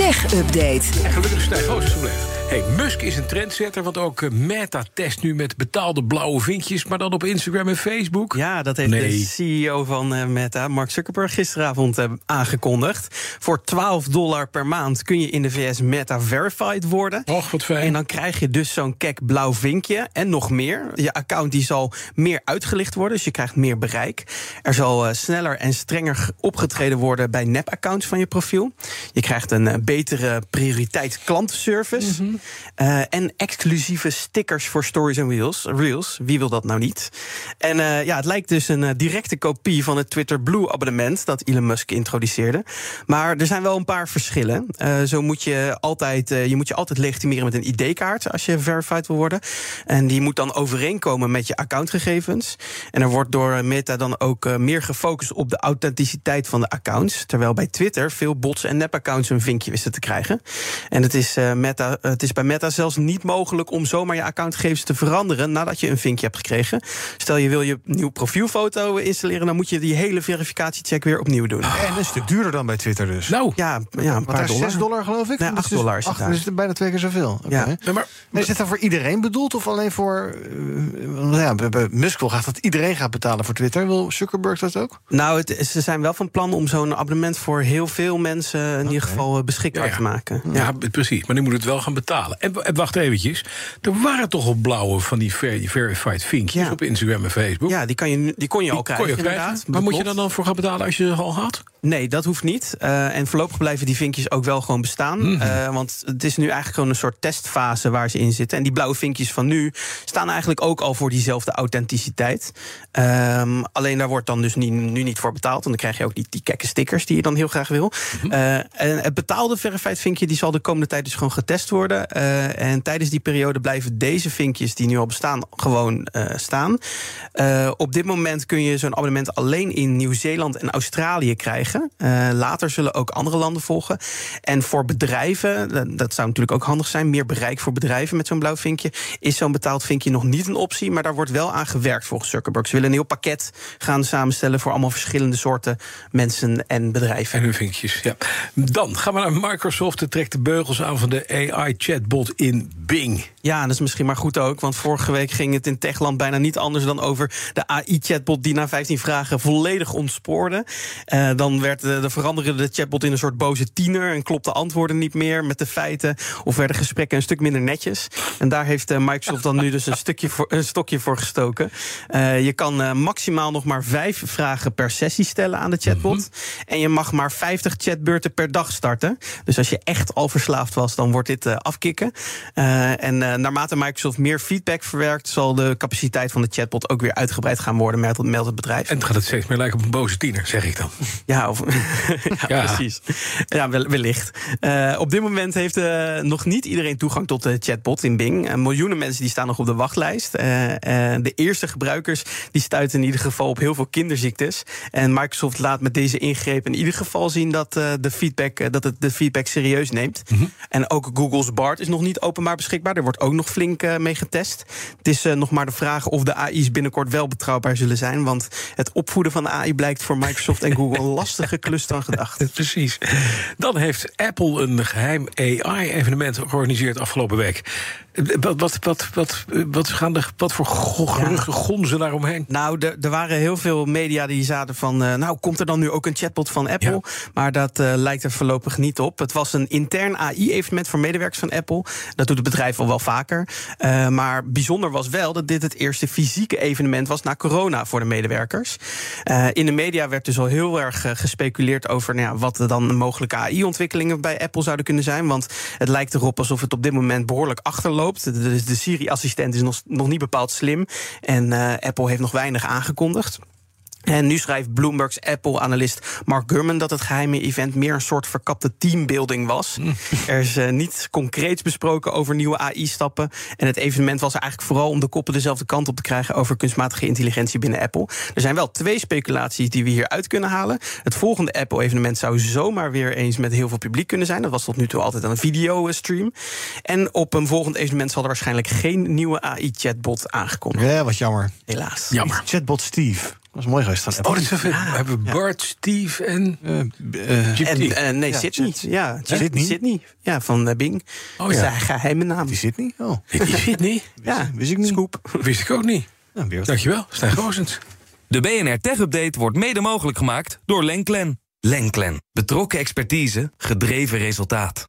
Tech Update. En gelukkig Oostervlecht. Hey, Musk is een trendsetter, want ook eh, Meta test nu met betaalde blauwe vinkjes, maar dan op Instagram en Facebook. Ja, dat heeft Nee. de CEO van eh, Meta, Mark Zuckerberg, gisteravond eh, aangekondigd. Voor 12 dollar per maand kun je in de VS Meta Verified worden. Och, wat fijn. En dan krijg je dus zo'n kek blauw vinkje en nog meer. Je account die zal meer uitgelicht worden, dus je krijgt meer bereik. Er zal sneller en strenger ge- opgetreden worden bij nep-accounts van je profiel. Je krijgt een betere prioriteit klantenservice. Eh, en exclusieve stickers voor stories en reels. reels. Wie wil dat nou niet? En eh, ja, het lijkt dus een eh, directe kopie van het Twitter Blue abonnement dat Elon Musk introduceerde. Maar er zijn wel een paar verschillen. Zo moet je altijd, je moet je altijd legitimeren met een ID-kaart als je verified wil worden. En die moet dan overeenkomen met je accountgegevens. En er wordt door Meta dan ook meer gefocust op de authenticiteit van de accounts. Terwijl bij Twitter veel bots en nep-accounts een vinkje wisten te krijgen. En het is, Meta, het is bij Meta zelfs niet mogelijk om zomaar je accountgegevens te veranderen nadat je een vinkje hebt gekregen. Stel je wil je nieuw profielfoto installeren, dan moet je die hele verificatiecheck weer opnieuw doen. En een stuk duurder dan bij Twitter dus. Nou, Ja, ja een paar daar is dollar. 6 dollar geloof ik? Nee, Dat 8 is dus dollar is het dus het bijna twee keer zoveel. Oké. Ja. nee, maar is dit dan voor iedereen bedoeld of alleen voor... want ja, bij- Musk wil graag dat iedereen gaat betalen voor Twitter. Wil Zuckerberg dat ook? Nou, het, ze zijn wel van plan om zo'n abonnement voor heel veel mensen in ieder geval eh, beschikbaar Ja, ja. te maken. ja, precies. Maar nu moet het wel gaan betalen. En, en wacht eventjes. Er waren toch al blauwe van die ver- verified vinkjes Ja. op Instagram en Facebook. Ja, die, kan je, die kon je al Die krijgen. je krijgen. inderdaad. Maar moet je dan dan voor gaan betalen als je ze al had? Nee, dat hoeft niet. Eh, en voorlopig blijven die vinkjes ook wel gewoon bestaan. Mhm. Eh, want het is nu eigenlijk gewoon een soort testfase waar ze in zitten. En die blauwe vinkjes van nu staan eigenlijk ook al voor diezelfde authenticiteit. Ehm, alleen daar wordt dan dus nu niet voor betaald. En dan krijg je ook die, die kekke stickers die je dan heel graag wil. Mhm. Eh, en het betaalde verified vinkje die zal de komende tijd dus gewoon getest worden. Eh, en tijdens die periode blijven deze vinkjes die nu al bestaan gewoon eh, staan. Eh, op dit moment kun je zo'n abonnement alleen in Nieuw-Zeeland en Australië krijgen. Later zullen ook andere landen volgen. En voor bedrijven, dat, zou natuurlijk ook handig zijn, meer bereik voor bedrijven met zo'n blauw vinkje, is zo'n betaald vinkje nog niet een optie, maar daar wordt wel aan gewerkt volgens Zuckerberg. Ze willen een heel pakket gaan samenstellen voor allemaal verschillende soorten mensen en bedrijven. En hun vinkjes, ja. Dan gaan we naar Microsoft. Het trekt de beugels aan van de AI-chatbot in Bing. Ja, dat is misschien maar goed ook. Want vorige week ging het in Techland bijna niet anders dan over de AI-chatbot die na 15 vragen volledig ontspoorde. Eh, dan werd de, de veranderde de chatbot in een soort boze tiener en klopte antwoorden niet meer met de feiten. Of werden gesprekken een stuk minder netjes. En daar heeft eh, Microsoft dan nu dus een, stukje voor, een stokje voor gestoken. Eh, je kan eh, maximaal nog maar vijf vragen per sessie stellen aan de chatbot. En je mag maar 50 chatbeurten per dag starten. Dus als je echt al verslaafd was, dan wordt dit eh, afkicken. Eh, en eh, naarmate Microsoft meer feedback verwerkt, zal de capaciteit van de chatbot ook weer uitgebreid gaan worden, meldt het, meldt het bedrijf. En het gaat het steeds meer lijken op een boze tiener, zeg ik dan. Ja, of, ja, Ja. precies. Ja, wel- wellicht. Eh, op dit moment heeft nog niet iedereen toegang tot de chatbot in Bing. Miljoenen mensen die staan nog op de wachtlijst. De eerste gebruikers die stuiten in ieder geval op heel veel kinderziektes. En Microsoft laat met deze ingreep in ieder geval zien dat, de, feedback, dat het de feedback serieus neemt. En ook Google's Is nog niet openbaar beschikbaar. Er wordt ook nog flink eh, mee getest. Het is eh, nog maar de vraag of de AI's binnenkort wel betrouwbaar zullen zijn. Want het opvoeden van de AI blijkt voor Microsoft en Google een lastige klus dan gedacht. Precies. Dan heeft Apple een geheim AI-evenement georganiseerd afgelopen week. Wat, wat, wat, wat, wat, gaan de, wat voor geruchten gonzen daaromheen? Nou, er, waren heel veel media die zaten van... eh, nou, komt er dan nu ook een chatbot van Apple? Ja. Maar dat lijkt er voorlopig niet op. Het was een intern AI-evenement voor medewerkers van Apple. Dat doet het bedrijf al wel vaker. Eh, maar bijzonder was wel dat dit het eerste fysieke evenement was... na corona voor de medewerkers. Eh, in de media werd dus al heel erg eh, gespeculeerd over... Nou ja, wat er dan mogelijke AI-ontwikkelingen bij Apple zouden kunnen zijn. Want het lijkt erop alsof het op dit moment behoorlijk achterloopt. De, de, Siri-assistent is nog, nog niet bepaald slim. En Apple heeft nog weinig aangekondigd. En nu schrijft Bloomberg's Apple-analyst Mark Gurman dat het geheime event meer een soort verkapte teambuilding was. Er is eh, niets concreets besproken over nieuwe AI-stappen. En het evenement was eigenlijk vooral om de koppen dezelfde kant op te krijgen over kunstmatige intelligentie binnen Apple. Er zijn wel twee speculaties die we hieruit kunnen halen. Het volgende Apple-evenement zou zomaar weer eens met heel veel publiek kunnen zijn. Dat was tot nu toe altijd een videostream. En op een volgend evenement zal er waarschijnlijk geen nieuwe AI-chatbot aangekondigd worden. Ja, wat jammer. Helaas. Jammer. Chatbot Steve. Dat is mooi geweest van Oh, dat is even, hebben we Bart, Steve en... Eh, eh, GPT. En, eh, nee, Ja, Sydney. Syd- Ja, Sydney? Sydney. Ja, van eh, Bing. Oh, Dat is ja. geheime naam. die zit niet? Oh, Die zit niet. Ja, wist ik niet. Scoop. Wist ik ook niet. Nou. Dankjewel, Stijn Goosens. De BNR Tech Update wordt mede mogelijk gemaakt door Lenklen. Lenklen. Betrokken expertise, gedreven resultaat.